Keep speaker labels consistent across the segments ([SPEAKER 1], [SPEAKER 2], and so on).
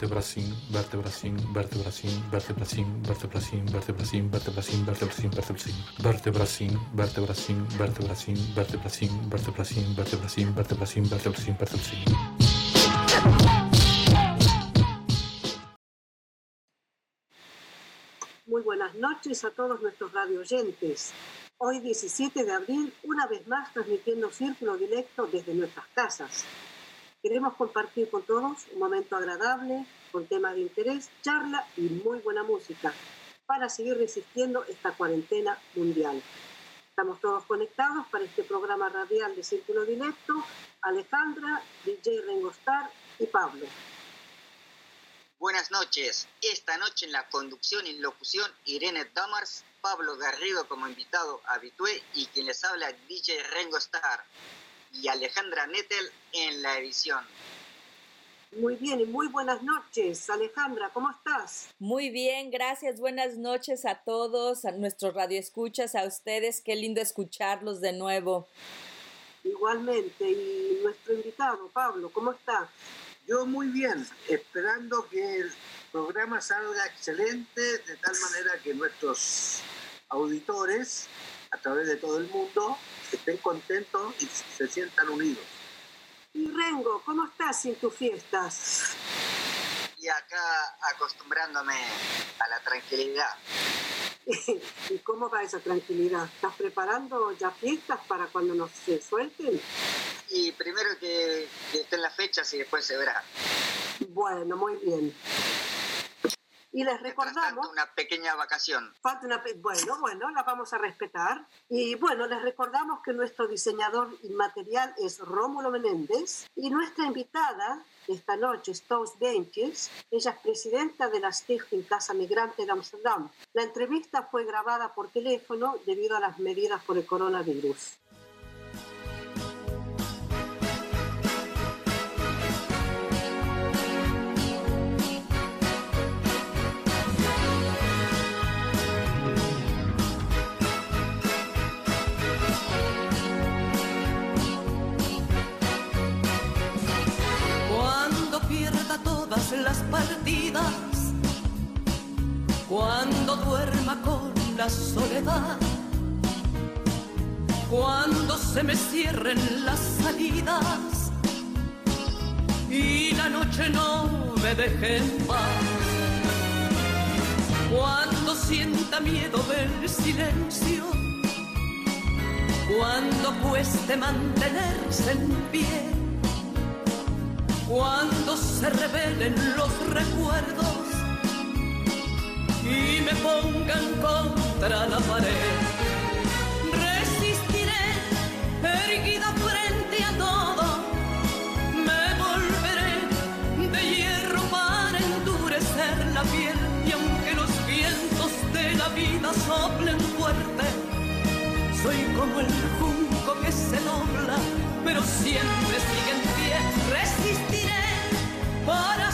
[SPEAKER 1] vertebracin, vertebracin, vertebracin, vertebracin, vertebracin, vertebracin, vertebracin, vertebracin, vertebracin, vertebracin, vertebracin, vertebracin, vertebracin, vertebracin, vertebracin, vertebracin, vertebracin, vertebracin.
[SPEAKER 2] Muy buenas noches a todos nuestros radio oyentes. Hoy 17 de abril, una vez más transmitiendo Círculo Directo desde nuestras casas. Queremos compartir con todos un momento agradable, con temas de interés, charla y muy buena música para seguir resistiendo esta cuarentena mundial. Estamos todos conectados para este programa radial de Círculo Directo. Alejandra, DJ Rengostar y Pablo.
[SPEAKER 3] Buenas noches. Esta noche en la conducción y locución Irene Damars, Pablo Garrido como invitado habitué y quien les habla DJ Rengo Star y Alejandra Nettel en la edición.
[SPEAKER 2] Muy bien y muy buenas noches. Alejandra, ¿cómo estás?
[SPEAKER 4] Muy bien, gracias. Buenas noches a todos, a nuestros radioescuchas, a ustedes. Qué lindo escucharlos de nuevo.
[SPEAKER 2] Igualmente. Y nuestro invitado, Pablo, ¿cómo está?
[SPEAKER 5] Yo muy bien, esperando que el programa salga excelente, de tal manera que nuestros auditores, a través de todo el mundo, estén contentos y se sientan unidos.
[SPEAKER 2] Y Rengo, ¿cómo estás en tus fiestas?
[SPEAKER 3] Y acá acostumbrándome a la tranquilidad.
[SPEAKER 2] ¿Y cómo va esa tranquilidad? ¿Estás preparando ya fiestas para cuando nos se suelten?
[SPEAKER 3] Y primero que, que estén las fechas y después se verá.
[SPEAKER 2] Bueno, muy bien. Y les recordamos...
[SPEAKER 3] una pequeña vacación.
[SPEAKER 2] Falta una bueno, bueno, la vamos a respetar. Y bueno, les recordamos que nuestro diseñador inmaterial es Rómulo Menéndez y nuestra invitada esta noche es Toos Benches. Ella es presidenta de la Stichting Casa Migrante de Amsterdam. La entrevista fue grabada por teléfono debido a las medidas por el coronavirus.
[SPEAKER 6] Partidas, cuando duerma con la soledad, cuando se me cierren las salidas. Y la noche no me deje en paz, cuando sienta miedo del silencio, cuando cueste mantenerse en pie cuando se revelen los recuerdos y me pongan contra la pared. Resistiré erguida frente a todo, me volveré de hierro para endurecer la piel y aunque los vientos de la vida soplen fuerte, soy como el junco que se dobla, pero siempre sigue en pie. Resistiré para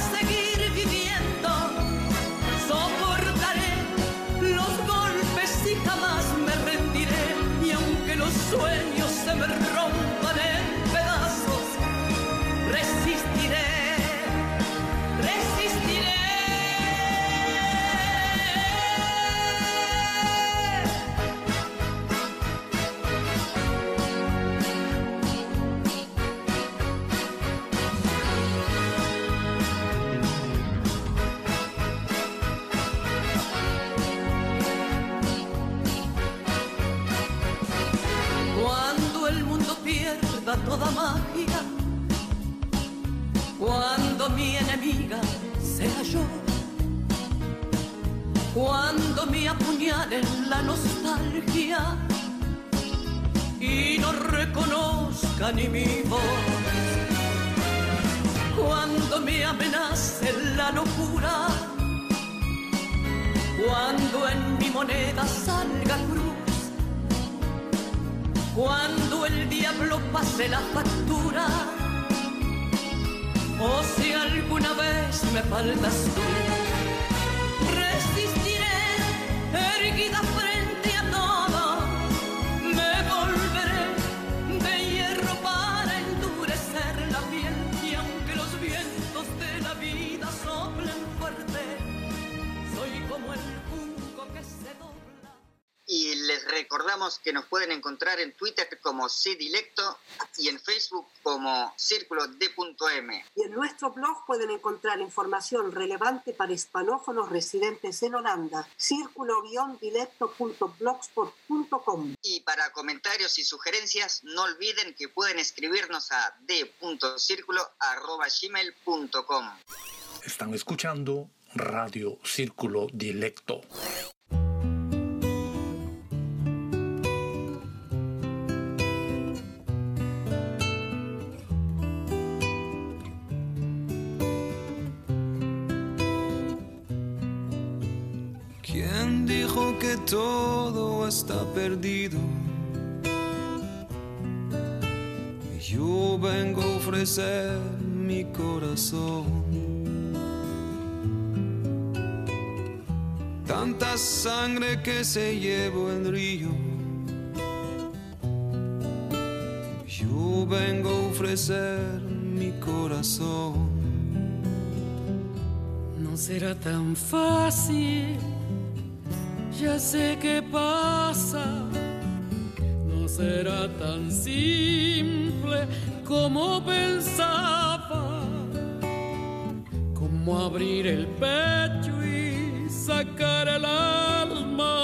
[SPEAKER 3] encontrar en Twitter como Cdilecto y en Facebook como Círculo D.M.
[SPEAKER 2] Y en nuestro blog pueden encontrar información relevante para hispanófonos residentes en Holanda, círculo-dilecto.blogspot.com.
[SPEAKER 3] Y para comentarios y sugerencias, no olviden que pueden escribirnos a d.círculo.gmail.com.
[SPEAKER 1] Están escuchando Radio Círculo Dilecto.
[SPEAKER 7] Está perdido? Yo vengo a ofrecer mi corazón. Tanta sangre que se llevó el río. Yo vengo a ofrecer mi corazón.
[SPEAKER 8] No será tan fácil, ya sé qué pasa. No será tan simple como pensaba, como abrir el pecho y sacar el alma.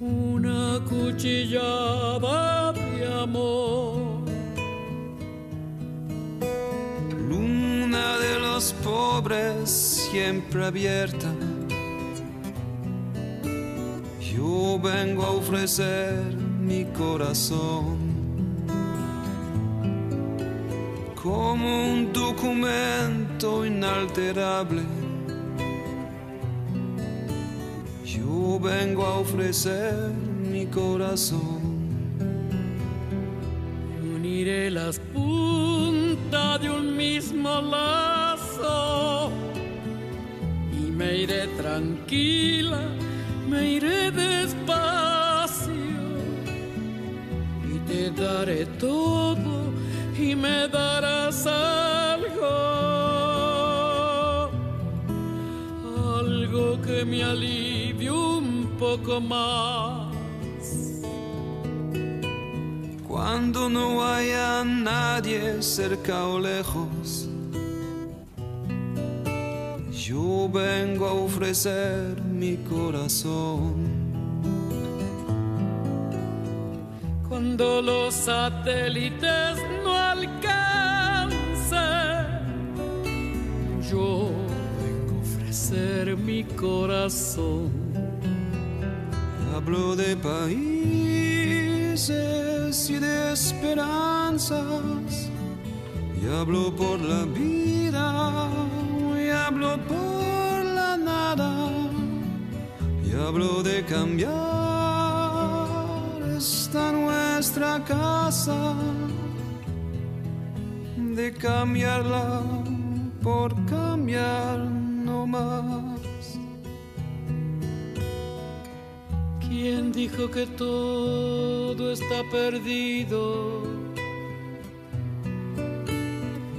[SPEAKER 8] Una cuchillada de amor.
[SPEAKER 7] Luna de los pobres siempre abierta. Yo vengo a ofrecer mi corazón como un documento inalterable. Yo vengo a ofrecer mi corazón.
[SPEAKER 8] Uniré las puntas de un mismo lazo iré tranquila, me iré despacio y te daré todo y me darás algo, algo que me alivie un poco más.
[SPEAKER 7] Cuando no haya nadie cerca o lejos, yo vengo a ofrecer mi corazón.
[SPEAKER 8] Cuando los satélites no alcancen, yo vengo a ofrecer mi corazón.
[SPEAKER 7] Hablo de países y de esperanzas, y hablo por la vida, hablo por la nada, y hablo de cambiar esta nuestra casa, de cambiarla por cambiar no más.
[SPEAKER 8] ¿Quién dijo que todo está perdido?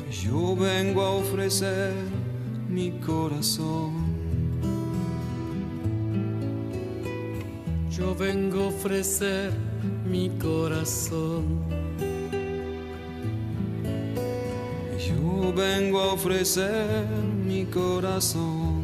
[SPEAKER 7] Yo vengo a ofrecer
[SPEAKER 8] Yo vengo a ofrecer mi corazón.
[SPEAKER 7] Yo vengo a ofrecer mi corazón.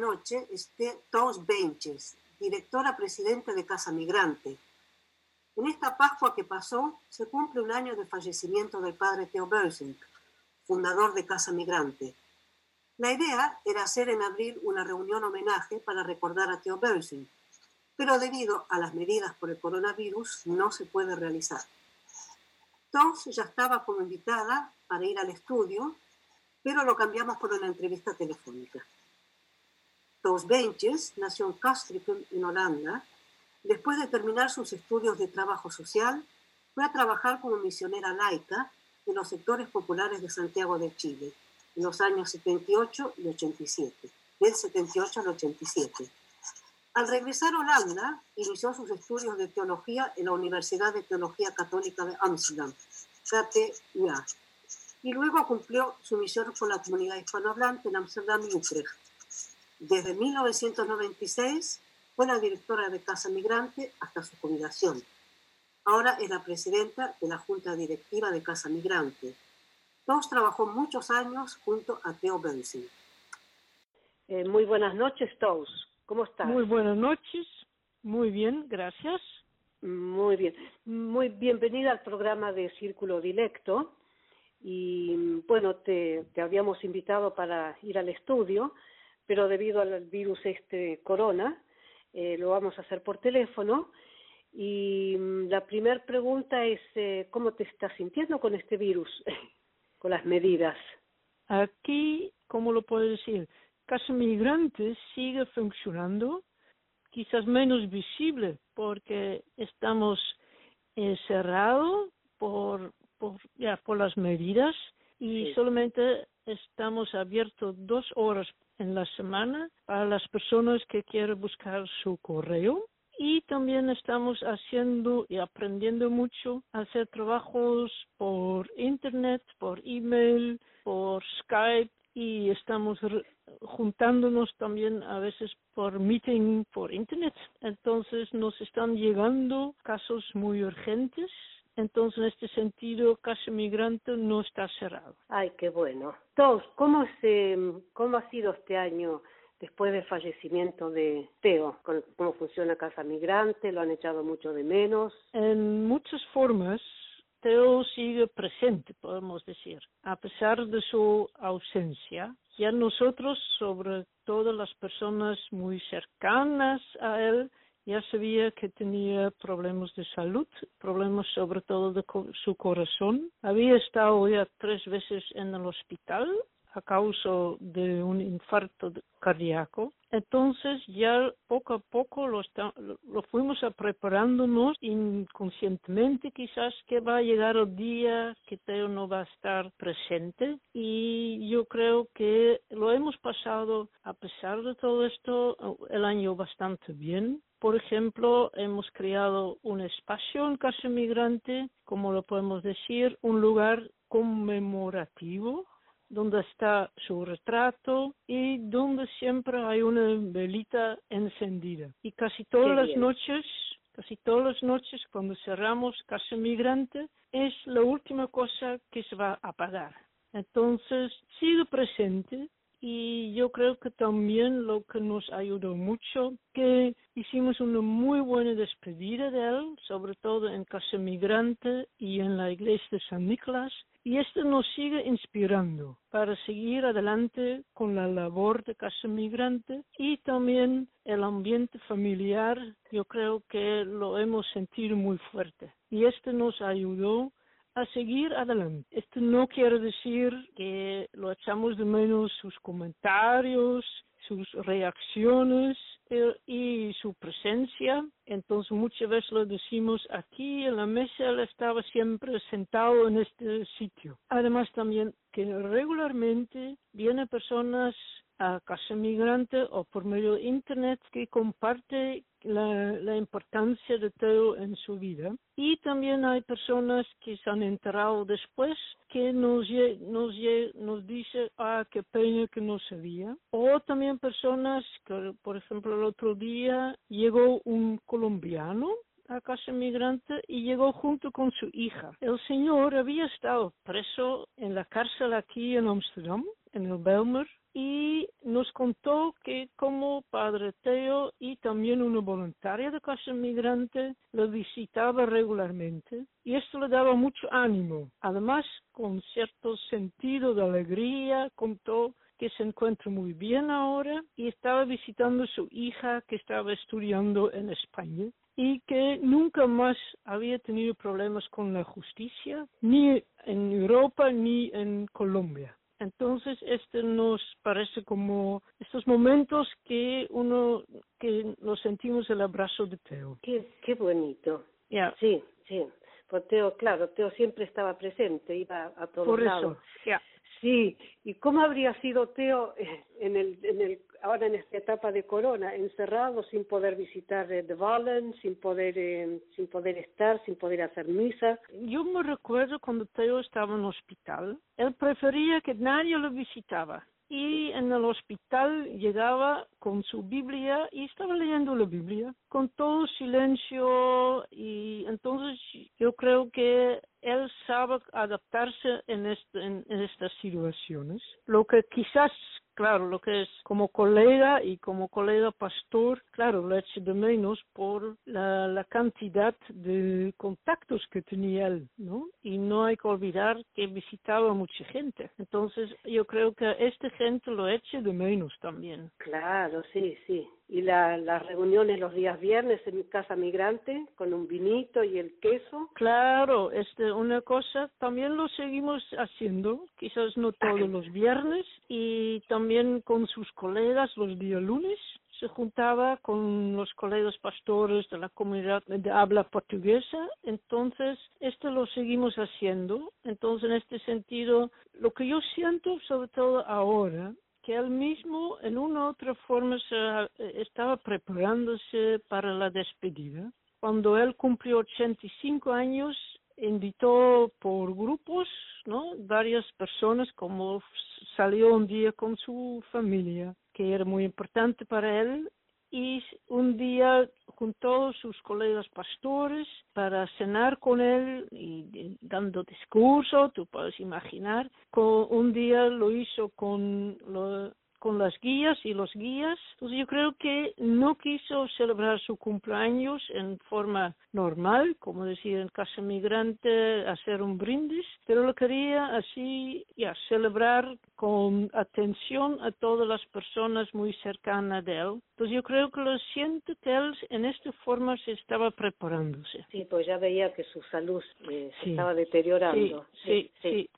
[SPEAKER 2] Noche es Tos Benches, directora presidenta de Casa Migrante. En esta Pascua que pasó se cumple un año del fallecimiento del padre Theo Bersink, fundador de Casa Migrante. La idea era hacer en abril una reunión homenaje para recordar a Theo Bersink, pero debido a las medidas por el coronavirus no se puede realizar. Tos ya estaba como invitada para ir al estudio pero lo cambiamos por una entrevista telefónica. Dos Benches nació en Castricum, en Holanda. Después de terminar sus estudios de trabajo social, fue a trabajar como misionera laica en los sectores populares de Santiago de Chile. en los años 78 y 87, del 78 al 87. Al regresar a Holanda, inició sus estudios de teología en la Universidad de Teología Católica de Amsterdam, KTUA, y luego cumplió su misión con la comunidad hispanohablante en Amsterdam y Utrecht. Desde 1996 fue la directora de Casa Migrante hasta su jubilación. Ahora es la presidenta de la Junta Directiva de Casa Migrante. Todos trabajó muchos años junto a Theo Benson.
[SPEAKER 9] Eh, muy buenas noches, Toos. ¿Cómo estás?
[SPEAKER 10] Muy buenas noches. Muy bien, gracias.
[SPEAKER 9] Muy bien. Muy bienvenida al programa de Círculo Directo. Y bueno, te, te habíamos invitado para ir al estudio, pero debido al virus este corona, eh, lo vamos a hacer por teléfono. Y mm, la primera pregunta es, eh, ¿cómo te estás sintiendo con este virus, con las medidas?
[SPEAKER 10] Aquí, ¿cómo lo puedo decir? Casa Migrante sigue funcionando, quizás menos visible porque estamos eh, cerrados por por, ya, por las medidas y
[SPEAKER 9] Sí.
[SPEAKER 10] solamente estamos abiertos dos horas en la semana para las personas que quieren buscar su correo y también estamos haciendo y aprendiendo mucho hacer trabajos por internet, por email, por Skype y estamos juntándonos también a veces por meeting por internet. Entonces nos están llegando casos muy urgentes. Entonces, en este sentido, Casa Migrante no está cerrado.
[SPEAKER 9] Ay, qué bueno. ¿cómo, se, ¿cómo ha sido este año después del fallecimiento de Teo? ¿Cómo funciona Casa Migrante? ¿Lo han echado mucho de menos?
[SPEAKER 10] En muchas formas, Teo sigue presente, podemos decir, a pesar de su ausencia. Ya nosotros, sobre todo las personas muy cercanas a él, ya sabía que tenía problemas de salud, problemas sobre todo de co- su corazón. Había estado ya tres veces en el hospital a causa de un infarto cardíaco. Entonces ya poco a poco lo, está- lo fuimos a preparándonos inconscientemente quizás que va a llegar el día que Teo no va a estar presente y yo creo que lo hemos pasado a pesar de todo esto el año bastante bien. Por ejemplo, hemos creado un espacio en Casa Migrante, como lo podemos decir, un lugar conmemorativo donde está su retrato y donde siempre hay una velita encendida. Y casi todas las noches, casi todas las noches cuando cerramos Casa Migrante, es la última cosa que se va a apagar. Entonces, sigue presente y yo creo que también lo que nos ayudó mucho, que hicimos una muy buena despedida de él, sobre todo en Casa Migrante y en la iglesia de San Nicolás, y esto nos sigue inspirando para seguir adelante con la labor de Casa Migrante y también el ambiente familiar, yo creo que lo hemos sentido muy fuerte. Y esto nos ayudó a seguir adelante. Esto no quiere decir que lo echamos de menos sus comentarios, sus reacciones y su presencia. Entonces muchas veces lo decimos aquí en la mesa, él estaba siempre sentado en este sitio. Además también que regularmente vienen personas a Casa Migrante o por medio de Internet que comparte la, importancia de Teo en su vida. Y también hay personas que se han enterado después que nos, nos, nos dice, ah, qué pena que no sabía. O también personas que, por ejemplo, el otro día llegó un colombiano a casa migrante y llegó junto con su hija. El señor había estado preso en la cárcel aquí en Amsterdam, en el Belmer, y nos contó que como padre Teo y también una voluntaria de casa migrante lo visitaba regularmente y esto le daba mucho ánimo. Además, con cierto sentido de alegría, contó que se encuentra muy bien ahora y estaba visitando a su hija que estaba estudiando en España y que nunca más había tenido problemas con la justicia, ni en Europa ni en Colombia. Entonces, este nos parece como estos momentos que uno, que nos sentimos el abrazo de Teo.
[SPEAKER 9] Qué, qué bonito.
[SPEAKER 10] Ya,
[SPEAKER 9] Sí, sí. Pues Teo, claro, Teo siempre estaba presente, iba a todos
[SPEAKER 10] por
[SPEAKER 9] lados.
[SPEAKER 10] eso, ya.
[SPEAKER 9] Sí, ¿y cómo habría sido Teo eh, en el, en el, ahora en esta etapa de corona, encerrado sin poder visitar eh, The Valen, sin poder, eh, sin poder estar, sin poder hacer misa?
[SPEAKER 10] Yo me recuerdo cuando Teo estaba en el hospital, él prefería que nadie lo visitaba y en el hospital llegaba con su Biblia y estaba leyendo la Biblia con todo silencio y entonces yo creo que él sabe adaptarse en, este, en, estas situaciones. Lo que quizás claro, lo que es como colega y como colega pastor, claro, lo eché de menos por la, la, cantidad de contactos que tenía él, ¿no? Y no hay que olvidar que visitaba mucha gente. Entonces, yo creo que esta gente lo eche de menos también.
[SPEAKER 9] Claro, sí, sí y la, las reuniones los días viernes en mi casa migrante con un vinito y el queso.
[SPEAKER 10] Claro, este, una cosa también lo seguimos haciendo, quizás no todos los viernes y también con sus colegas los días lunes. Se juntaba con los colegas pastores de la comunidad de habla portuguesa, entonces esto lo seguimos haciendo. Entonces, en este sentido, lo que yo siento, sobre todo ahora, que él mismo en una u otra forma se, eh, estaba preparándose para la despedida. Cuando él cumplió 85 años, invitó por grupos, ¿no? Varias personas, como salió un día con su familia, que era muy importante para él, y un día juntó sus colegas pastores para cenar con él y, dando discurso, tú puedes imaginar. Un día lo hizo con lo, con las guías y los guías. Entonces yo creo que no quiso celebrar su cumpleaños en forma normal, como decir en casa migrante, hacer un brindis, pero lo quería así, ya, celebrar con atención a todas las personas muy cercanas de él. Entonces yo creo que lo siento que él en esta forma se estaba preparándose.
[SPEAKER 9] Sí, pues ya veía que su salud eh, se estaba deteriorando.
[SPEAKER 10] sí, sí.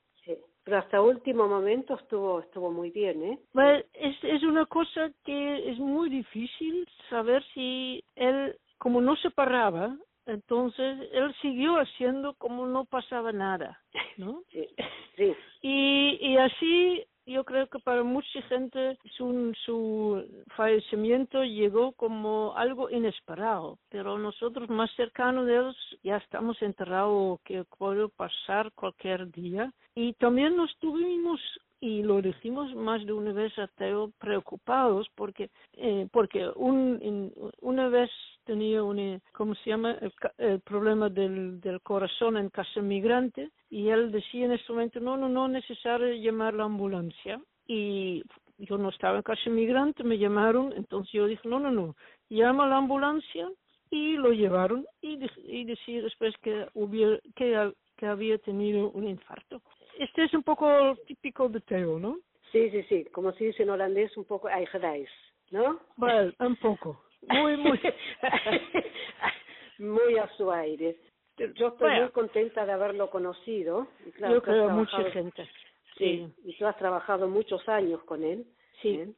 [SPEAKER 9] Pero hasta último momento estuvo estuvo muy bien, ¿eh?
[SPEAKER 10] Bueno, es, es una cosa que es muy difícil saber si él, como no se paraba, entonces él siguió haciendo como no pasaba nada, ¿no?
[SPEAKER 9] Sí, sí.
[SPEAKER 10] Y, y así yo creo que para mucha gente su, fallecimiento llegó como algo inesperado, pero nosotros más cercanos de ellos ya estamos enterrados que puede pasar cualquier día. Y también nos tuvimos y lo dijimos más de una vez a Teo preocupados porque eh, porque un, una vez tenía un, ¿cómo se llama? El, problema del, del corazón en casa migrante y él decía en ese momento, no, no, no es necesario llamar la ambulancia y yo no estaba en casa migrante, me llamaron, entonces yo dije, no, no, no, llama la ambulancia y lo llevaron y, y decía después que, hubiera, que había tenido un infarto. Este es un poco típico de Teo, ¿no?
[SPEAKER 9] Sí, sí, sí, como se dice en holandés, un poco eigenwijs, ¿no?
[SPEAKER 10] Bueno, un poco. Muy, muy.
[SPEAKER 9] muy a su aire. Yo estoy muy contenta de haberlo conocido.
[SPEAKER 10] Y claro, yo creo mucha gente.
[SPEAKER 9] Sí, y tú has trabajado muchos años con él. Sí. ¿eh?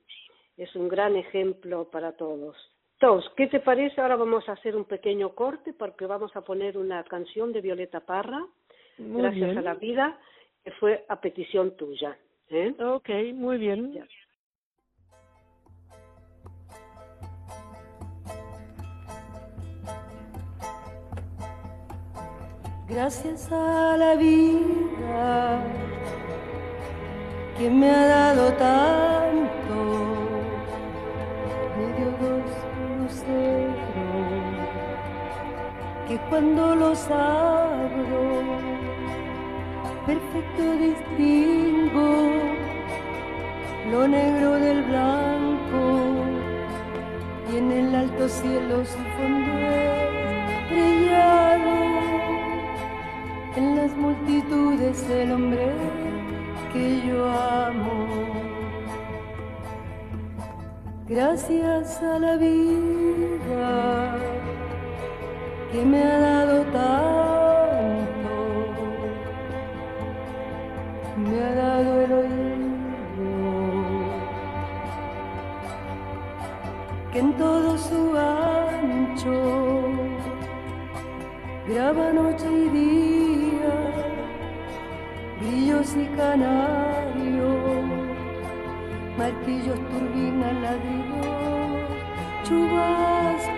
[SPEAKER 9] Es un gran ejemplo para todos. Entonces, ¿qué te parece? Ahora vamos a hacer un pequeño corte porque vamos a poner una canción de Violeta Parra, Gracias a la vida, que fue a petición tuya. ¿eh?
[SPEAKER 10] Ok, muy bien.
[SPEAKER 6] Gracias a la vida que me ha dado tanto, me dio dos luceros que cuando los abro, perfecto distingo lo negro del blanco y en el alto cielo su fondo estrellado en las multitudes el hombre que yo amo. Gracias a la vida que me ha dado tanto, graba noche y día
[SPEAKER 11] grillos y canarios, martillos, turbinas, ladrillos, chubasco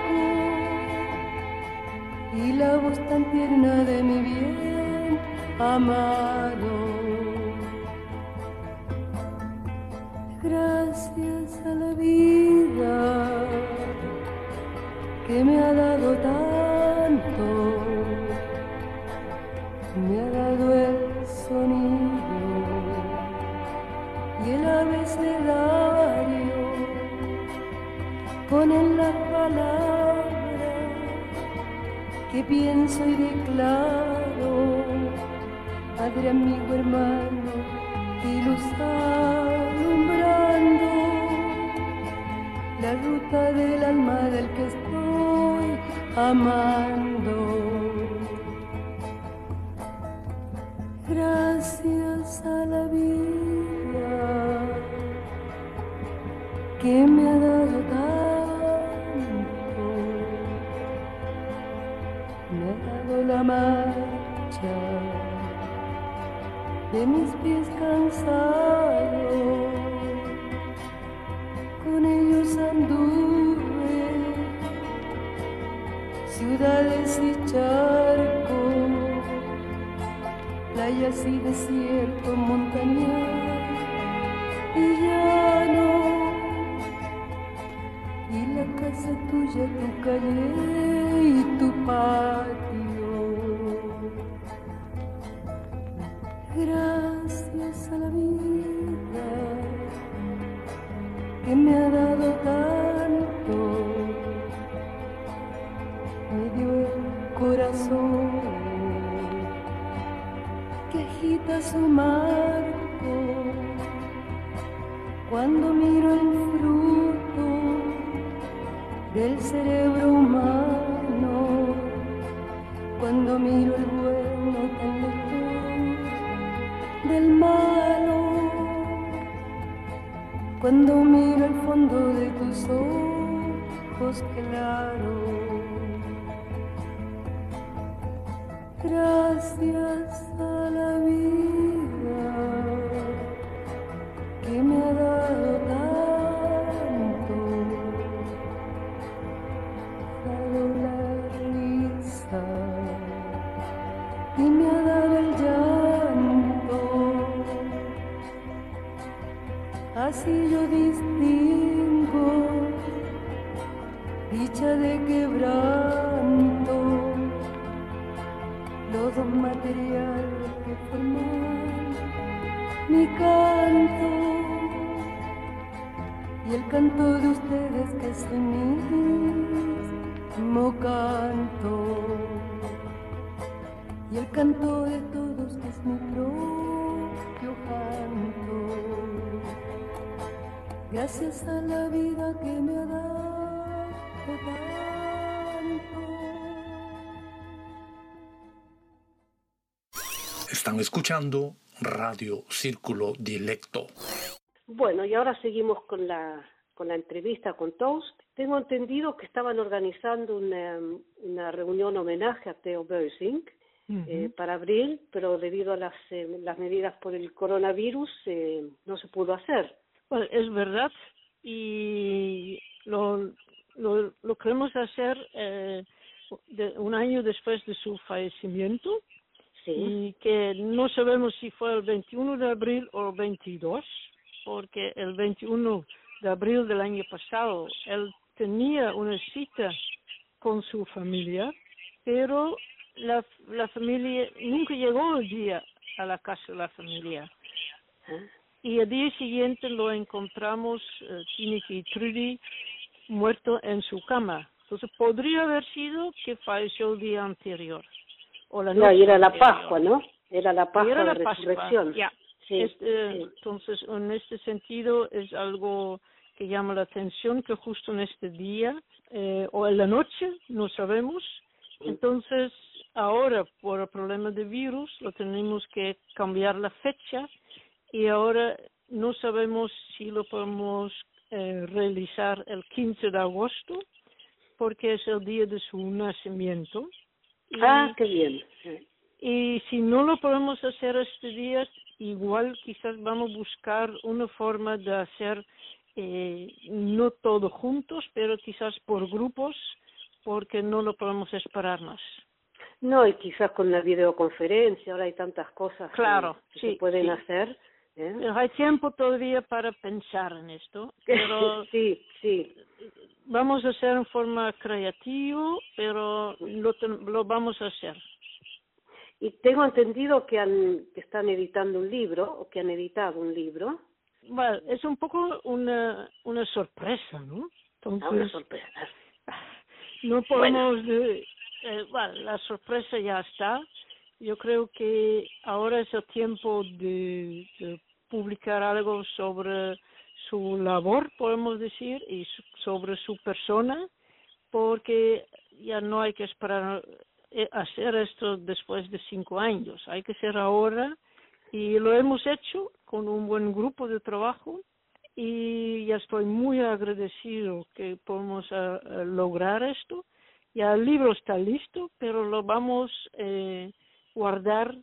[SPEAKER 11] y la voz tan tierna de mi bien amado. Gracias a la vida que me ha dado tanto, que pienso y declaro, Padre, amigo, hermano, y luz alumbrando la ruta del alma del que estoy amando. Marcha de mis pies cansados con ellos anduve ciudades y charcos, playas y desierto, montañas y llano, y la casa tuya, tu calle y tu patio. Dicha de quebranto, los dos materiales que forman mi canto y el canto de ustedes que es el mismo canto y el canto de todos que es mi propio canto. Gracias a la vida que me ha dado.
[SPEAKER 12] Están escuchando Radio Círculo Dilecto.
[SPEAKER 9] Bueno, y ahora seguimos con la, con la entrevista con Toast. Tengo entendido que estaban organizando una, una reunión homenaje a Theo Bösing eh, para abril, pero debido a las, eh, las medidas por el coronavirus eh, no se pudo hacer.
[SPEAKER 10] Bueno, es verdad y lo, lo, lo queremos hacer eh, de, un año después de su fallecimiento. Y que no sabemos si fue el 21 de abril o el 22, porque el 21 de abril del año pasado él tenía una cita con su familia, pero la, la familia nunca llegó el día a la casa de la familia. Y el día siguiente lo encontramos, eh, Tineke y Trudy, muerto en su cama. Entonces podría haber sido que falleció el día anterior. O la
[SPEAKER 9] No,
[SPEAKER 10] noche
[SPEAKER 9] y era la
[SPEAKER 10] anterior.
[SPEAKER 9] Pascua, ¿no? Era la Pascua
[SPEAKER 10] era
[SPEAKER 9] de
[SPEAKER 10] la Pascua,
[SPEAKER 9] Resurrección. Sí,
[SPEAKER 10] Este,
[SPEAKER 9] sí.
[SPEAKER 10] Entonces, en este sentido, es algo que llama la atención que justo en este día eh, o en la noche, no sabemos. Entonces, ahora, por el problema de virus, lo tenemos que cambiar la fecha y ahora no sabemos si lo podemos eh, realizar el 15 de agosto, porque es el día de su nacimiento. Y-
[SPEAKER 9] Ah, qué bien.
[SPEAKER 10] Y si no lo podemos hacer este día, igual quizás vamos a buscar una forma de hacer eh, no todos juntos, pero quizás por grupos, porque no lo podemos esperar más.
[SPEAKER 9] No, y quizás con la videoconferencia, ahora hay tantas cosas
[SPEAKER 10] Claro,
[SPEAKER 9] que, que
[SPEAKER 10] sí,
[SPEAKER 9] se pueden
[SPEAKER 10] sí.
[SPEAKER 9] hacer. ¿Eh?
[SPEAKER 10] Hay tiempo todavía para pensar en esto, pero
[SPEAKER 9] sí, sí.
[SPEAKER 10] vamos a hacer en forma creativa, pero lo, lo vamos a hacer.
[SPEAKER 9] Y tengo entendido que, han, que están editando un libro, o que han editado un libro.
[SPEAKER 10] Bueno, es un poco una, una sorpresa, ¿no?
[SPEAKER 9] Ah, una sorpresa.
[SPEAKER 10] no podemos... de- eh, bueno, la sorpresa ya está. Yo creo que ahora es el tiempo de, de publicar algo sobre su labor, podemos decir, y sobre su persona, porque ya no hay que esperar eh, hacer esto después de cinco años. Hay que ser ahora y lo hemos hecho con un buen grupo de trabajo y ya estoy muy agradecido que podemos eh, eh, lograr esto. Ya el libro está listo, pero lo vamos eh, guardar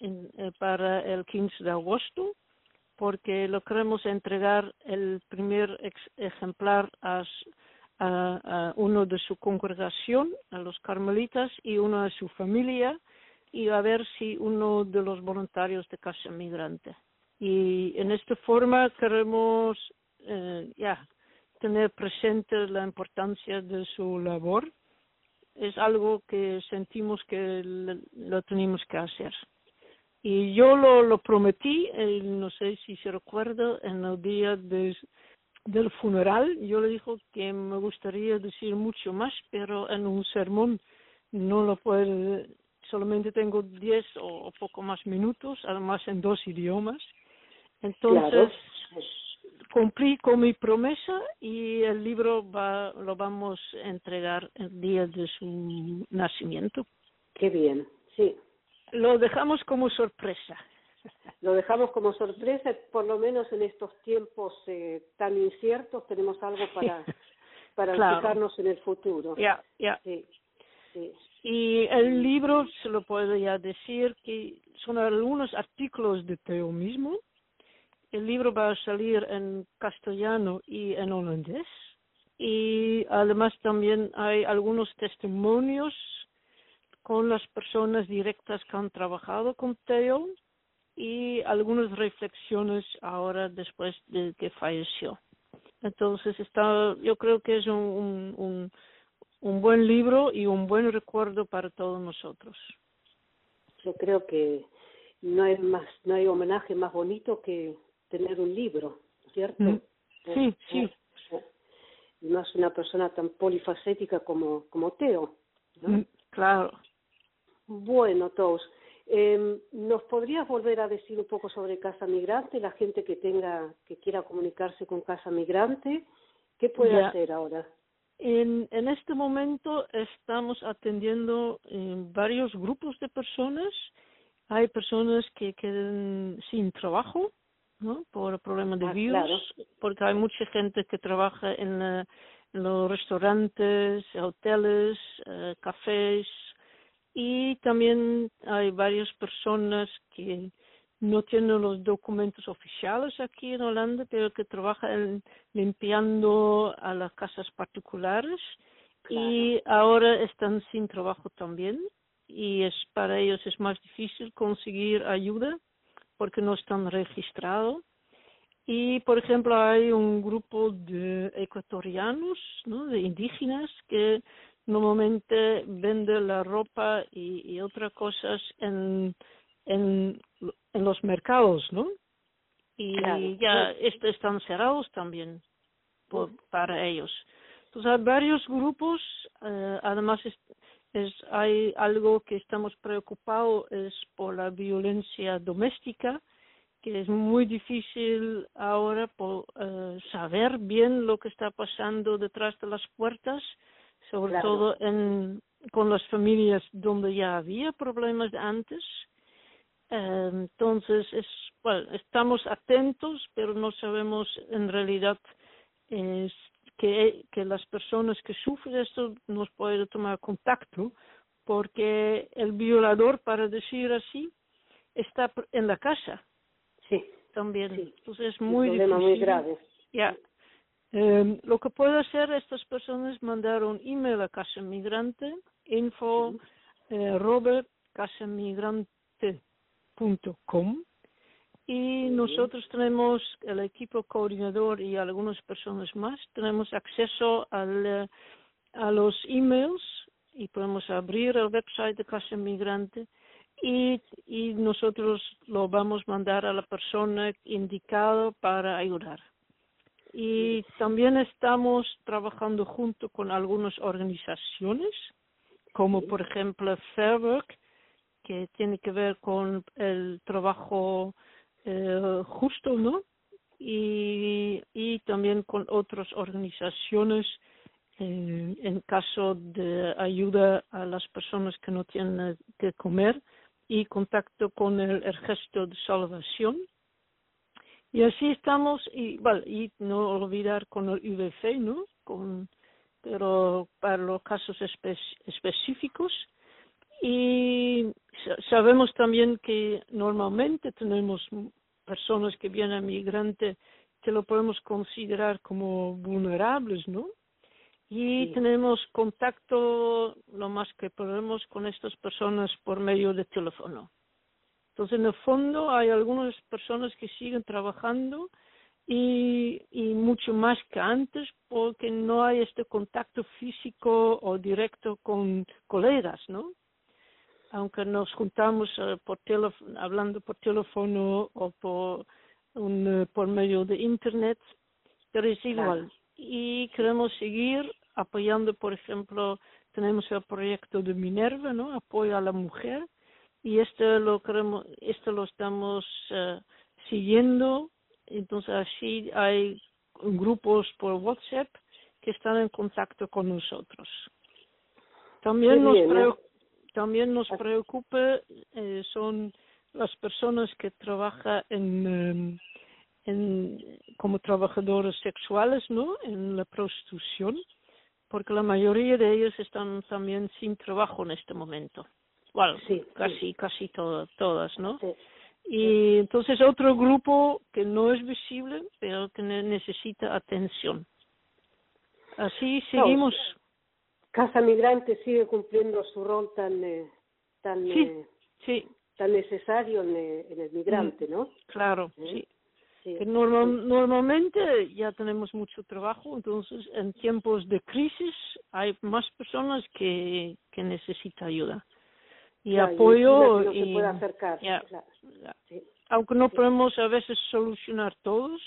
[SPEAKER 10] en- para el 15 de agosto porque lo queremos entregar el primer ex- ejemplar a, uno de su congregación, a los carmelitas, y uno a su familia, y a ver si uno de los voluntarios de Casa Migrante. Y en esta forma queremos eh, ya tener presente la importancia de su labor. Es algo que sentimos que lo tenemos que hacer. Y yo lo, lo prometí, no sé si se recuerda, en el día de, del funeral, yo le dije que me gustaría decir mucho más, pero en un sermón no lo puedo, solamente tengo diez o, o poco más minutos, además en dos idiomas. Entonces,
[SPEAKER 9] Claro.
[SPEAKER 10] cumplí con mi promesa y el libro va, lo vamos a entregar el día de su nacimiento.
[SPEAKER 9] Qué bien, sí.
[SPEAKER 10] Lo dejamos como sorpresa.
[SPEAKER 9] Lo dejamos como sorpresa, por lo menos en estos tiempos eh, tan inciertos tenemos algo para, para
[SPEAKER 10] Claro.
[SPEAKER 9] fijarnos en el futuro.
[SPEAKER 10] Ya, ya.
[SPEAKER 9] Sí, sí.
[SPEAKER 10] Y el libro, se lo puedo ya decir, que son algunos artículos de Teo mismo. El libro va a salir en castellano y en holandés. Y además también hay algunos testimonios con las personas directas que han trabajado con Teo y algunas reflexiones ahora después de que falleció. Entonces está, yo creo que es un, un, un, un buen libro y un buen recuerdo para todos nosotros.
[SPEAKER 9] Yo creo que no hay más, no hay homenaje más bonito que tener un libro, ¿cierto?
[SPEAKER 10] Mm.
[SPEAKER 9] Eh,
[SPEAKER 10] Sí, sí.
[SPEAKER 9] eh, eh. Y más una persona tan polifacética como, como Teo. ¿no?
[SPEAKER 10] Mm, Claro.
[SPEAKER 9] Bueno, Tous, eh, ¿nos podrías volver a decir un poco sobre Casa Migrante? La gente que tenga, que quiera comunicarse con Casa Migrante, ¿qué puede
[SPEAKER 10] Ya.
[SPEAKER 9] hacer ahora?
[SPEAKER 10] En, en este momento estamos atendiendo eh, varios grupos de personas. Hay personas que quedan sin trabajo, ¿no? Por el problema de
[SPEAKER 9] Ah,
[SPEAKER 10] virus,
[SPEAKER 9] claro.
[SPEAKER 10] porque hay mucha gente que trabaja en, eh, en los restaurantes, hoteles, eh, cafés, y también hay varias personas que no tienen los documentos oficiales aquí en Holanda, pero que trabajan limpiando a las casas particulares. Y ahora están sin trabajo también y es para ellos es más difícil conseguir ayuda porque no están registrados. Y por ejemplo hay un grupo de ecuatorianos ¿no? de indígenas que normalmente vende la ropa y, y otras cosas en, en en los mercados no y
[SPEAKER 9] Claro.
[SPEAKER 10] ya est- están cerrados también por, para ellos entonces hay varios grupos eh, además es, es hay algo que estamos preocupados es por la violencia doméstica que es muy difícil ahora por, eh, saber bien lo que está pasando detrás de las puertas, sobre
[SPEAKER 9] Claro.
[SPEAKER 10] todo en, con las familias donde ya había problemas antes. Eh, entonces, es, bueno, estamos atentos, pero no sabemos en realidad eh, que, que las personas que sufren esto nos pueden tomar contacto porque el violador, para decir así, está en la casa
[SPEAKER 9] Sí,
[SPEAKER 10] también.
[SPEAKER 9] Sí.
[SPEAKER 10] Entonces es
[SPEAKER 9] un
[SPEAKER 10] muy
[SPEAKER 9] problema
[SPEAKER 10] difícil.
[SPEAKER 9] muy grave.
[SPEAKER 10] Ya. Eh, lo que puede hacer estas personas es mandar un email a Casa Migrante, info eh, arroba casamigrante.com y nosotros tenemos el equipo coordinador y algunas personas más, tenemos acceso al, eh, a los emails y podemos abrir el website de Casa Migrante y, y nosotros lo vamos a mandar a la persona indicada para ayudar. Y también estamos trabajando junto con algunas organizaciones, como por ejemplo Fairwork, que tiene que ver con el trabajo eh, justo, ¿no? Y, y también con otras organizaciones eh, en caso de ayuda a las personas que no tienen que comer y contacto con el, el gesto de salvación. Y así estamos, y, bueno, y no olvidar con el IVC, ¿no? Con, pero para los casos espe- específicos. Y sa- sabemos también que normalmente tenemos personas que vienen migrantes que lo podemos considerar como vulnerables, ¿no? Y
[SPEAKER 9] Sí.
[SPEAKER 10] tenemos contacto lo más que podemos con estas personas por medio de teléfono. Entonces, en el fondo, hay algunas personas que siguen trabajando y, y mucho más que antes porque no hay este contacto físico o directo con colegas, ¿no? Aunque nos juntamos eh, por teléfono, hablando por teléfono o por, un, eh, por medio de Internet, pero es igual. Y queremos seguir apoyando, por ejemplo, tenemos el proyecto de Minerva, ¿no? Apoyo a la mujer y este lo queremos, esto lo estamos eh, siguiendo. Entonces así hay grupos por WhatsApp que están en contacto con nosotros. También nos
[SPEAKER 9] ¿eh?
[SPEAKER 10] preo- también nos preocupa eh, son las personas que trabajan en, em, en como trabajadores sexuales, ¿no? En la prostitución, porque la mayoría de ellos están también sin trabajo en este momento. Bueno,
[SPEAKER 9] Sí,
[SPEAKER 10] casi, casi to- todas, ¿no?
[SPEAKER 9] Sí.
[SPEAKER 10] Y entonces otro grupo que no es visible, pero que ne- necesita atención. Así seguimos.
[SPEAKER 9] Casa Migrante sigue cumpliendo su rol tan eh, tan eh, tan necesario en, eh, en el migrante, ¿no?
[SPEAKER 10] claro,
[SPEAKER 9] ¿Eh?
[SPEAKER 10] sí.
[SPEAKER 9] Sí.
[SPEAKER 10] Que normal- normalmente ya tenemos mucho trabajo, entonces en tiempos de crisis hay más personas que, que necesitan ayuda. Y
[SPEAKER 9] Claro,
[SPEAKER 10] apoyo y
[SPEAKER 9] claro. Sí.
[SPEAKER 10] aunque no podemos a veces solucionar todos,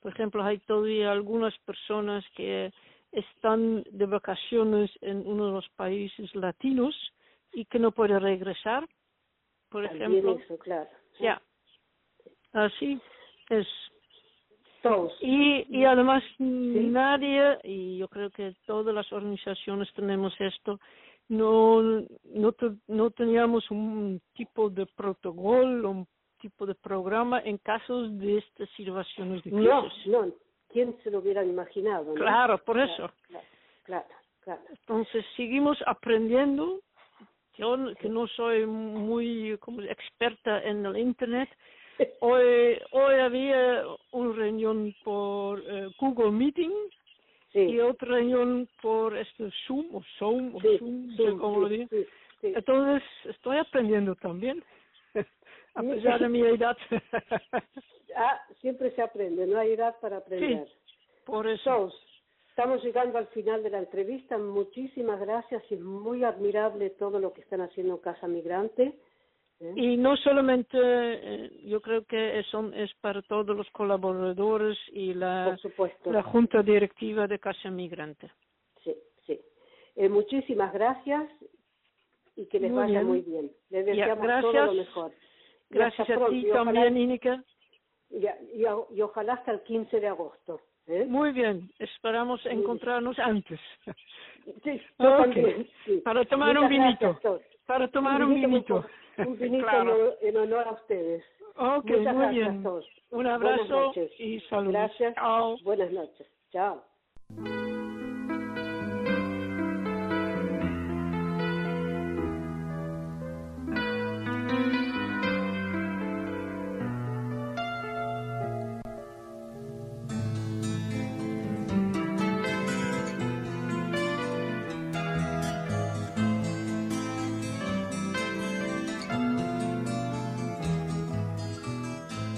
[SPEAKER 10] por ejemplo, hay todavía algunas personas que están de vacaciones en uno de los países latinos y que no pueden regresar, por
[SPEAKER 9] También
[SPEAKER 10] ejemplo.
[SPEAKER 9] eso, claro.
[SPEAKER 10] Ya, así es.
[SPEAKER 9] Todos.
[SPEAKER 10] Y, y además nadie, y yo creo que todas las organizaciones tenemos esto, no, no, no teníamos un tipo de protocolo, un tipo de programa en casos de estas situaciones de
[SPEAKER 9] No,
[SPEAKER 10] crisis.
[SPEAKER 9] no. ¿Quién se lo hubiera imaginado? no?
[SPEAKER 10] Claro, por
[SPEAKER 9] Claro,
[SPEAKER 10] eso.
[SPEAKER 9] Claro, claro, claro.
[SPEAKER 10] Entonces seguimos aprendiendo. Yo que no soy muy como experta en el internet. Hoy hoy había una reunión por eh, Google Meeting
[SPEAKER 9] Sí.
[SPEAKER 10] y otra reunión por este Zoom o Zoom o
[SPEAKER 9] Sí,
[SPEAKER 10] Zoom,
[SPEAKER 9] Zoom,
[SPEAKER 10] cómo
[SPEAKER 9] sí,
[SPEAKER 10] lo digo. Entonces estoy aprendiendo también, a pesar de mi edad.
[SPEAKER 9] Ah, siempre se aprende, no hay edad para aprender.
[SPEAKER 10] por eso.
[SPEAKER 9] Estamos llegando al final de la entrevista. Muchísimas gracias y muy admirable todo lo que están haciendo en Casa Migrante.
[SPEAKER 10] Y no solamente, eh, yo creo que son, es para todos los colaboradores y la, la junta directiva de Casa Migrante.
[SPEAKER 9] Sí, sí. Eh, muchísimas gracias y que les
[SPEAKER 10] Muy
[SPEAKER 9] vaya
[SPEAKER 10] bien.
[SPEAKER 9] muy bien. Les
[SPEAKER 10] Ya,
[SPEAKER 9] deseamos todo lo mejor.
[SPEAKER 10] Gracias a
[SPEAKER 9] pronto.
[SPEAKER 10] ti
[SPEAKER 9] Y ojalá-
[SPEAKER 10] también, Inica.
[SPEAKER 9] y, y- y ojalá hasta el 15 de agosto. ¿eh?
[SPEAKER 10] Muy bien, esperamos encontrarnos antes.
[SPEAKER 9] Sí, también.
[SPEAKER 10] Para tomar un vinito.
[SPEAKER 9] gracias.
[SPEAKER 10] Para tomar un
[SPEAKER 9] vinito,
[SPEAKER 10] vinito Claro.
[SPEAKER 9] en, honor- a ustedes.
[SPEAKER 10] Ok,
[SPEAKER 9] Muchas
[SPEAKER 10] muy
[SPEAKER 9] gracias,
[SPEAKER 10] bien. Un abrazo y saludos.
[SPEAKER 9] Gracias.
[SPEAKER 10] Chao.
[SPEAKER 9] Buenas noches. Chao.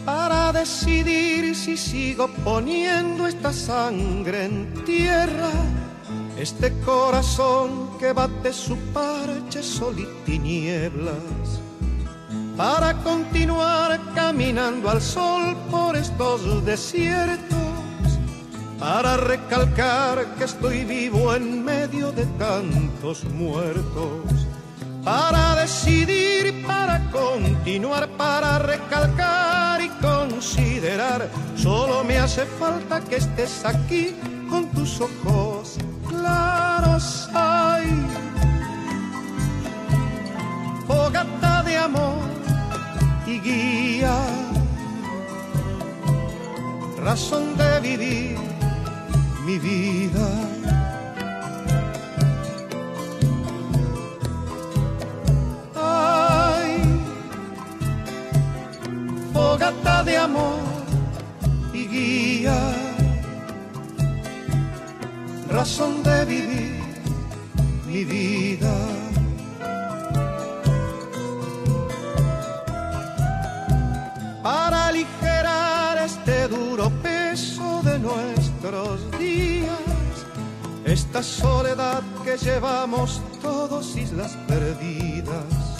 [SPEAKER 13] Para decidir si sigo poniendo esta sangre en tierra, este corazón que bate su parche sol y tinieblas, para continuar caminando al sol por estos desiertos, para recalcar que estoy vivo en medio de tantos muertos para decidir, para continuar, para recalcar y considerar. Solo me hace falta que estés aquí con tus ojos claros. Ay, fogata de amor y guía, razón de vivir mi vida fogata de amor y guía, razón de vivir mi vida. Para aligerar este duro peso de nuestros días, esta soledad que llevamos todos islas perdidas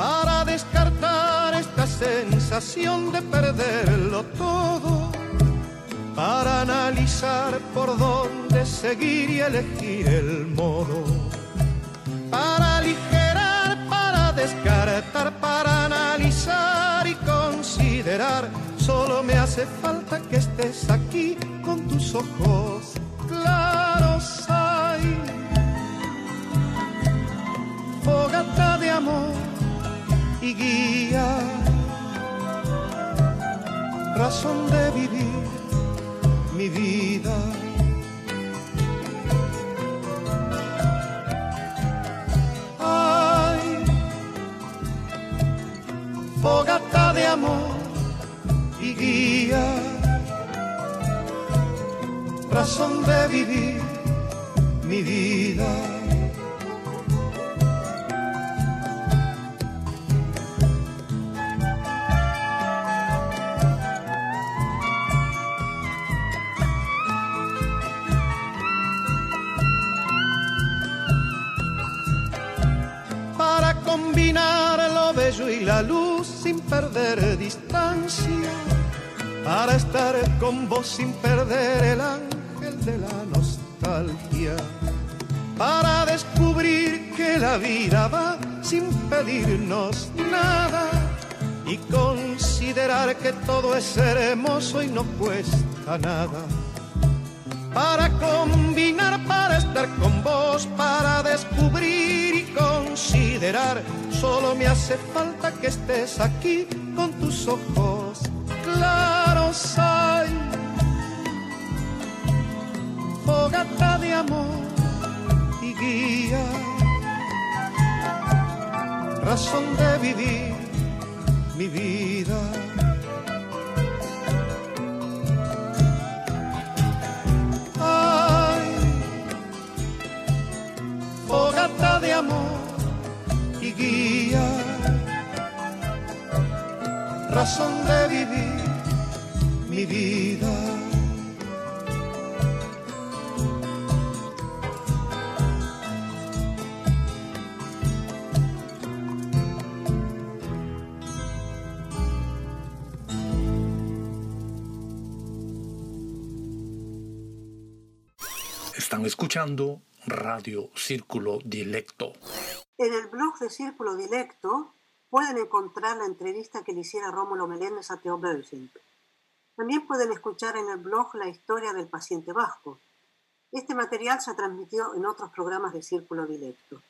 [SPEAKER 13] para descartar esta sensación de perderlo todo, para analizar por dónde seguir y elegir el modo, para aligerar, para descartar, para analizar y considerar, solo me hace falta que estés aquí con tus ojos claros. Hay fogata de amor y guía, razón de vivir mi vida. Ay, fogata de amor y guía, razón de vivir mi vida. Con vos sin perder el ángel de la nostalgia, para descubrir que la vida va sin pedirnos nada y considerar que todo es hermoso y no cuesta nada para combinar, para estar con vos, para descubrir y considerar. Solo me hace falta que estés aquí con tus ojos claros. Fogata de amor y guía, razón de vivir mi vida. Fogata de amor y guía, razón de vivir mi vida.
[SPEAKER 12] Escuchando Radio Círculo Dilecto.
[SPEAKER 2] En el blog de Círculo Dilecto pueden encontrar la entrevista que le hiciera Rómulo Meléndez a Teo Bösing. También pueden escuchar en el blog la historia del paciente vasco. Este material se transmitió en otros programas de Círculo Dilecto.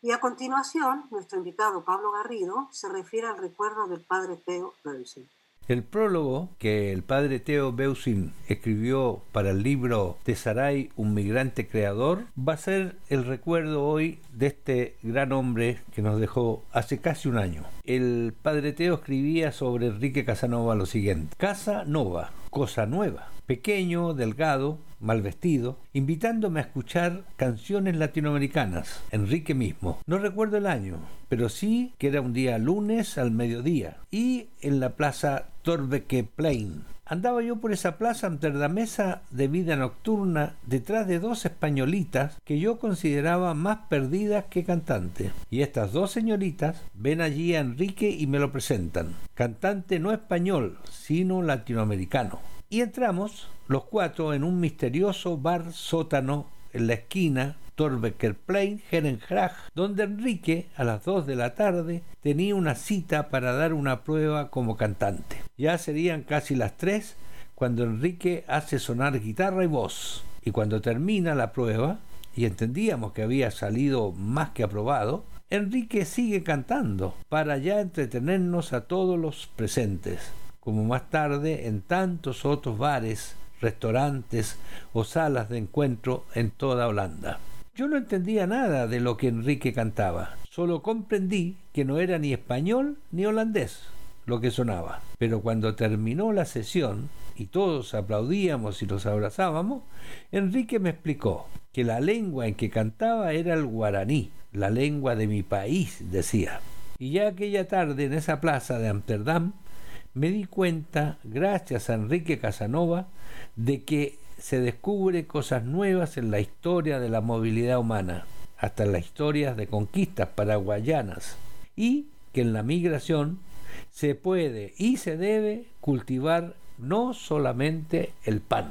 [SPEAKER 2] Y a continuación, nuestro invitado Pablo Garrido se refiere al recuerdo del padre Teo Bösing.
[SPEAKER 14] El prólogo que el padre Theo Beusin escribió para el libro Tesaray, un migrante creador, va a ser el recuerdo hoy de este gran hombre que nos dejó hace casi un año. El padre Teo escribía sobre Enrique Casanova lo siguiente. Casa Nova, Cosa Nueva. Pequeño, delgado, mal vestido, invitándome a escuchar canciones latinoamericanas, Enrique mismo. No recuerdo el año, pero sí que era un día lunes al mediodía y en la plaza Torbeque Plain. Andaba yo por esa plaza amsterdamesa de vida nocturna detrás de dos españolitas que yo consideraba más perdidas que cantantes. Y estas dos señoritas ven allí a Enrique y me lo presentan. Cantante no español, sino latinoamericano. Y entramos los cuatro en un misterioso bar sótano en la esquina Torbecker Plain, Herengrach, donde Enrique, a las 2 de la tarde, tenía una cita para dar una prueba como cantante. Ya serían casi las 3 cuando Enrique hace sonar guitarra y voz. Y cuando termina la prueba, y entendíamos que había salido más que aprobado, Enrique sigue cantando para ya entretenernos a todos los presentes, como más tarde en tantos otros bares, restaurantes o salas de encuentro en toda Holanda. Yo no entendía nada de lo que Enrique cantaba, solo comprendí que no era ni español ni holandés lo que sonaba. Pero cuando terminó la sesión y todos aplaudíamos y los abrazábamos, Enrique me explicó que la lengua en que cantaba era el guaraní, la lengua de mi país, decía. Y ya aquella tarde en esa plaza de Amsterdam, me di cuenta, gracias a Enrique Casanova, de que se descubre cosas nuevas en la historia de la movilidad humana, hasta en las historias de conquistas paraguayanas, y que en la migración se puede y se debe cultivar no solamente el pan.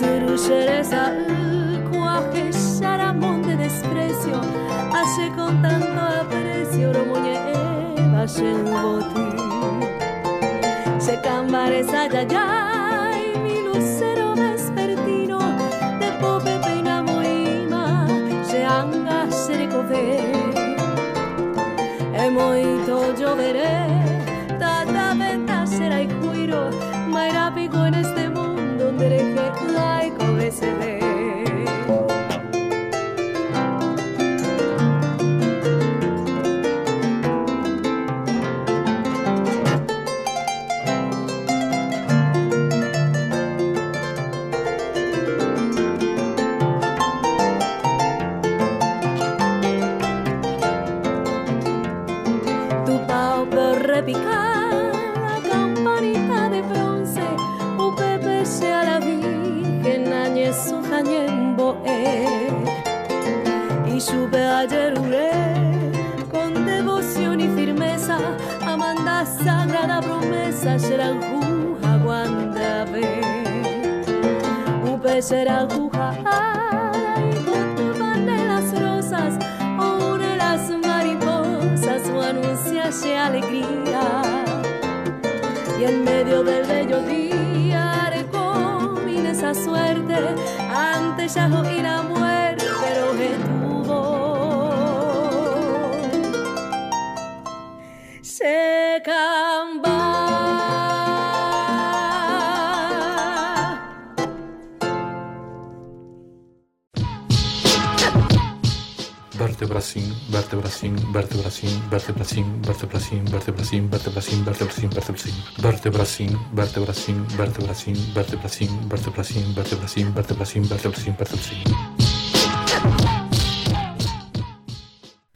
[SPEAKER 1] Zerusereza Cuaje Sharamón de desprecio Hace con tanto aprecio Lo muñeva Shenboti Se cambareza ya ya.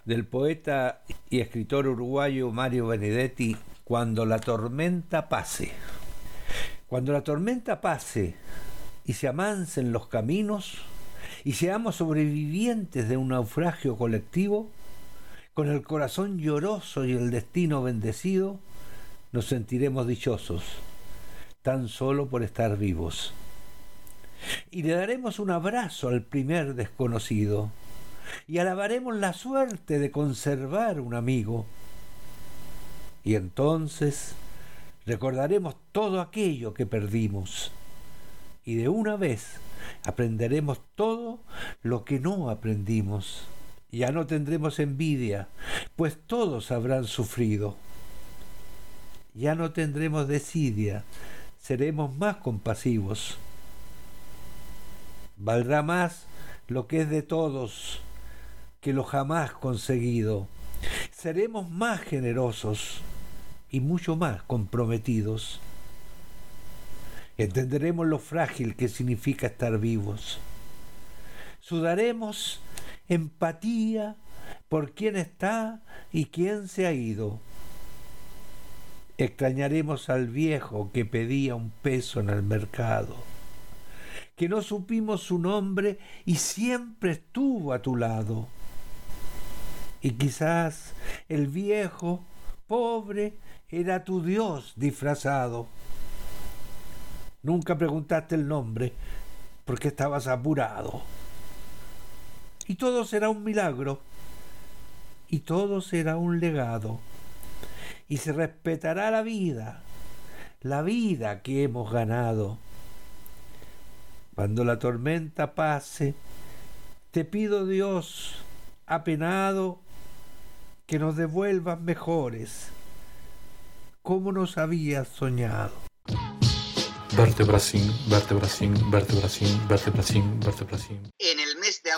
[SPEAKER 14] Del poeta y escritor uruguayo Mario Benedetti, Cuando la tormenta pase. Cuando la tormenta pase y se amancen los caminos, y seamos sobrevivientes de un naufragio colectivo, con el corazón lloroso y el destino bendecido, nos sentiremos dichosos, tan solo por estar vivos. Y le daremos un abrazo al primer desconocido, y alabaremos la suerte de conservar un amigo. Y entonces recordaremos todo aquello que perdimos, y de una vez aprenderemos todo lo que no aprendimos. Ya no tendremos envidia, pues todos habrán sufrido. Ya no tendremos desidia, seremos más compasivos. Valdrá más lo que es de todos que lo jamás conseguido. Seremos más generosos y mucho más comprometidos entenderemos lo frágil que significa estar vivos. Sudaremos empatía por quién está y quién se ha ido. Extrañaremos al viejo que pedía un peso en el mercado, que no supimos su nombre y siempre estuvo a tu lado. Y quizás el viejo, pobre, era tu Dios disfrazado Nunca preguntaste el nombre porque estabas apurado. Y todo será un milagro. Y todo será un legado. Y se respetará la vida, la vida que hemos ganado. Cuando la tormenta pase, te pido Dios, apenado, que nos devuelvas mejores, como nos habías soñado.
[SPEAKER 1] Vertebracin, vertebracin.
[SPEAKER 3] En el mes de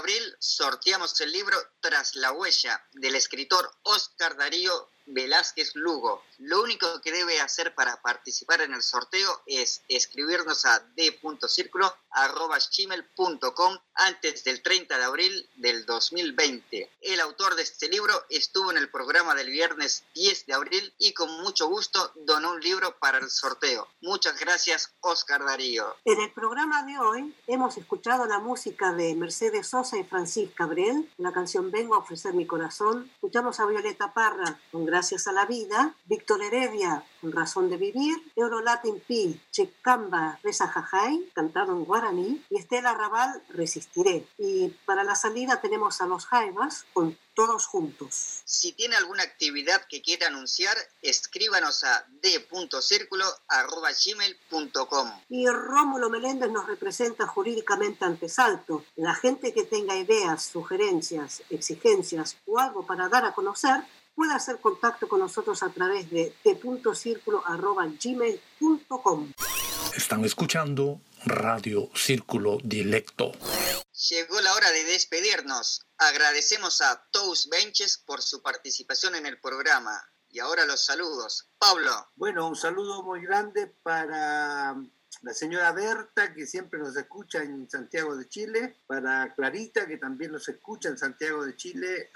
[SPEAKER 3] abril sorteamos el libro Tras la huella del escritor Oscar Darío Velázquez Lugo. Lo único que debe hacer para participar en el sorteo es escribirnos a d.circulo.gmail.com antes del 30 de abril del 2020. El autor de este libro estuvo en el programa del viernes 10 de abril y con mucho gusto donó un libro para el sorteo. Muchas gracias, Oscar Darío.
[SPEAKER 2] En el programa de hoy hemos escuchado la música de Mercedes Sosa y Francisca Cabrel, la canción Vengo a ofrecer mi corazón. Escuchamos a Violeta Parra con Gracias a la Vida, Víctor Heredia con Razón de Vivir, Eurolatin Pi, Checamba Reza Jajay, cantado en guaraní, y Estela Raval, Resistiré. Y para la salida tenemos a los Jaivas con todos juntos.
[SPEAKER 3] Si tiene alguna actividad que quiera anunciar, escríbanos a d.circulo.gmail.com.
[SPEAKER 2] Y Rómulo Meléndez nos representa jurídicamente ante Salto. La gente que tenga ideas, sugerencias, exigencias o algo para dar a conocer, puede hacer contacto con nosotros a través de t.circulo.gmail.com.
[SPEAKER 12] Están escuchando Radio Círculo Directo.
[SPEAKER 3] Llegó la hora de despedirnos. Agradecemos a Tous Benches por su participación en el programa. Y ahora los saludos. Pablo.
[SPEAKER 5] Bueno, un saludo muy grande para la señora Berta, que siempre nos escucha en Santiago de Chile, para Clarita, que también nos escucha en Santiago de Chile,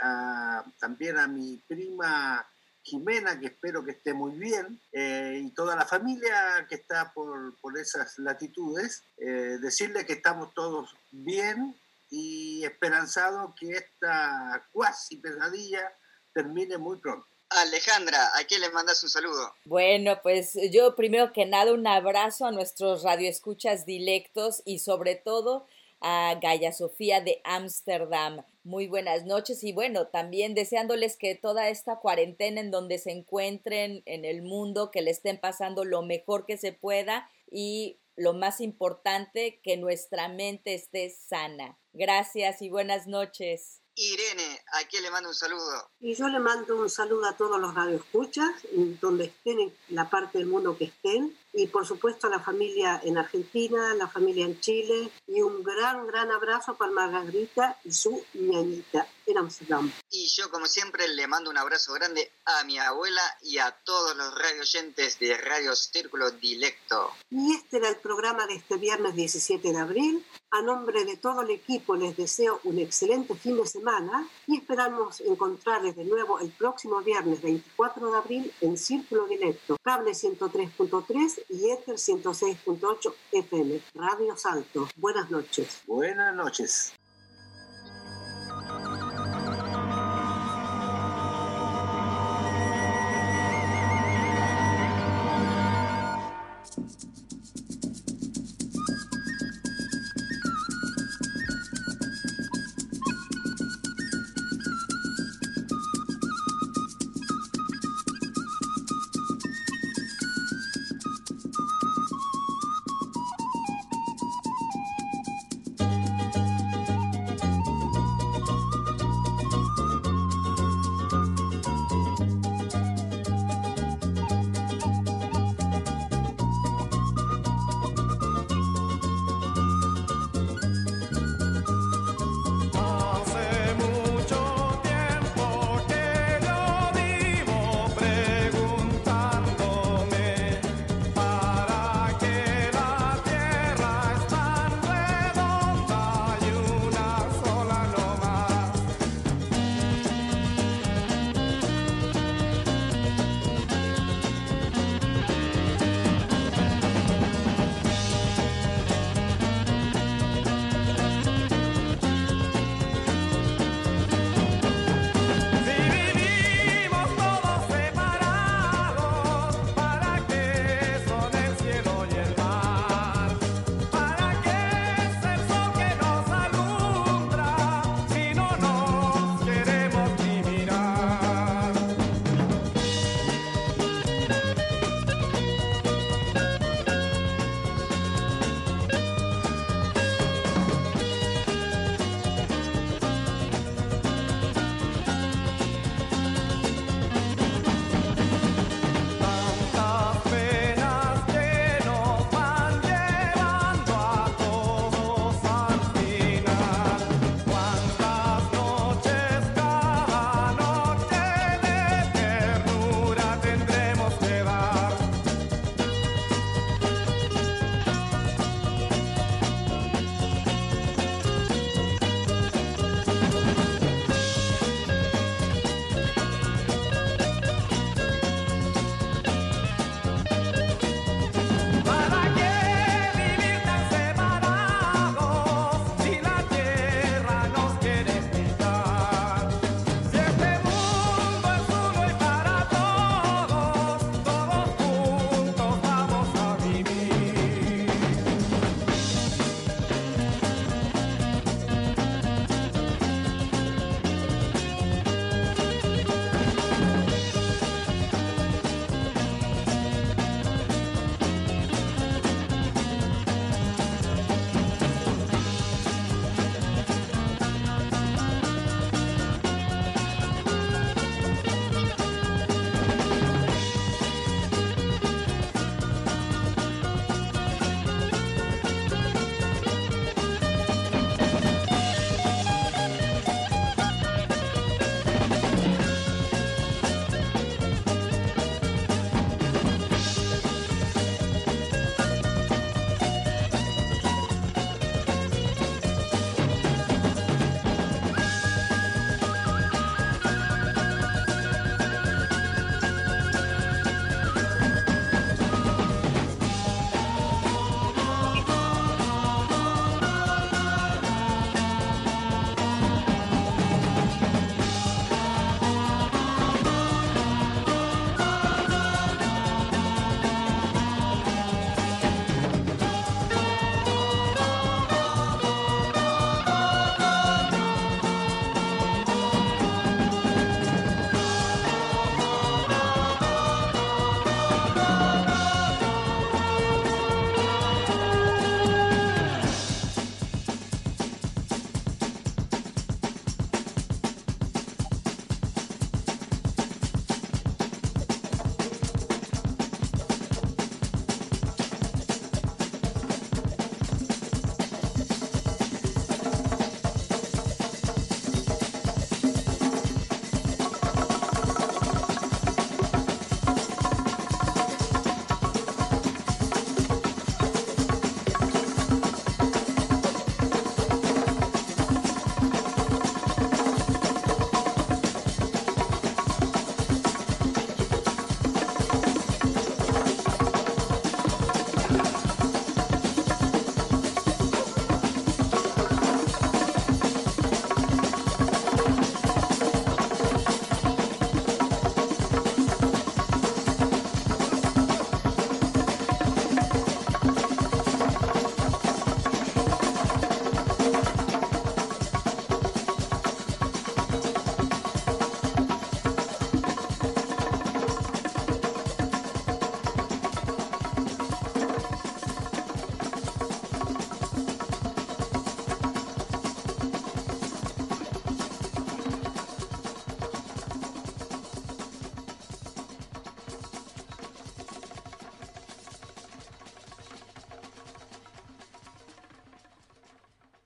[SPEAKER 5] también a mi prima Jimena, que espero que esté muy bien, eh, y toda la familia que está por, por esas latitudes, eh, decirle que estamos todos bien y esperanzados que esta cuasi pesadilla termine muy pronto.
[SPEAKER 3] Alejandra, ¿a quién le mandas un saludo?
[SPEAKER 4] Bueno, pues yo primero que nada un abrazo a nuestros radioescuchas dilectos y sobre todo a Gaya Sofía de Ámsterdam. Muy buenas noches y bueno, también deseándoles que toda esta cuarentena en donde se encuentren en el mundo, que le estén pasando lo mejor que se pueda y lo más importante, que nuestra mente esté sana. Gracias y buenas noches.
[SPEAKER 3] Irene, ¿a quién le mando un saludo?
[SPEAKER 2] Y yo le mando un saludo a todos los radioescuchas, donde estén, en la parte del mundo que estén, y por supuesto a la familia en Argentina, la familia en Chile, y un gran, gran abrazo para Margarita y su ñañita en Amsterdam.
[SPEAKER 3] Y yo, como siempre, le mando un abrazo grande a mi abuela y a todos los radioyentes de Radio Círculo Dilecto.
[SPEAKER 2] Y este era el programa de este viernes 17 de abril. A nombre de todo el equipo les deseo un excelente fin de semana y esperamos encontrarles de nuevo el próximo viernes 24 de abril en Círculo Directo, cable 103.3 y Ether 106.8 FM, Radio Salto. Buenas noches.
[SPEAKER 5] Buenas noches.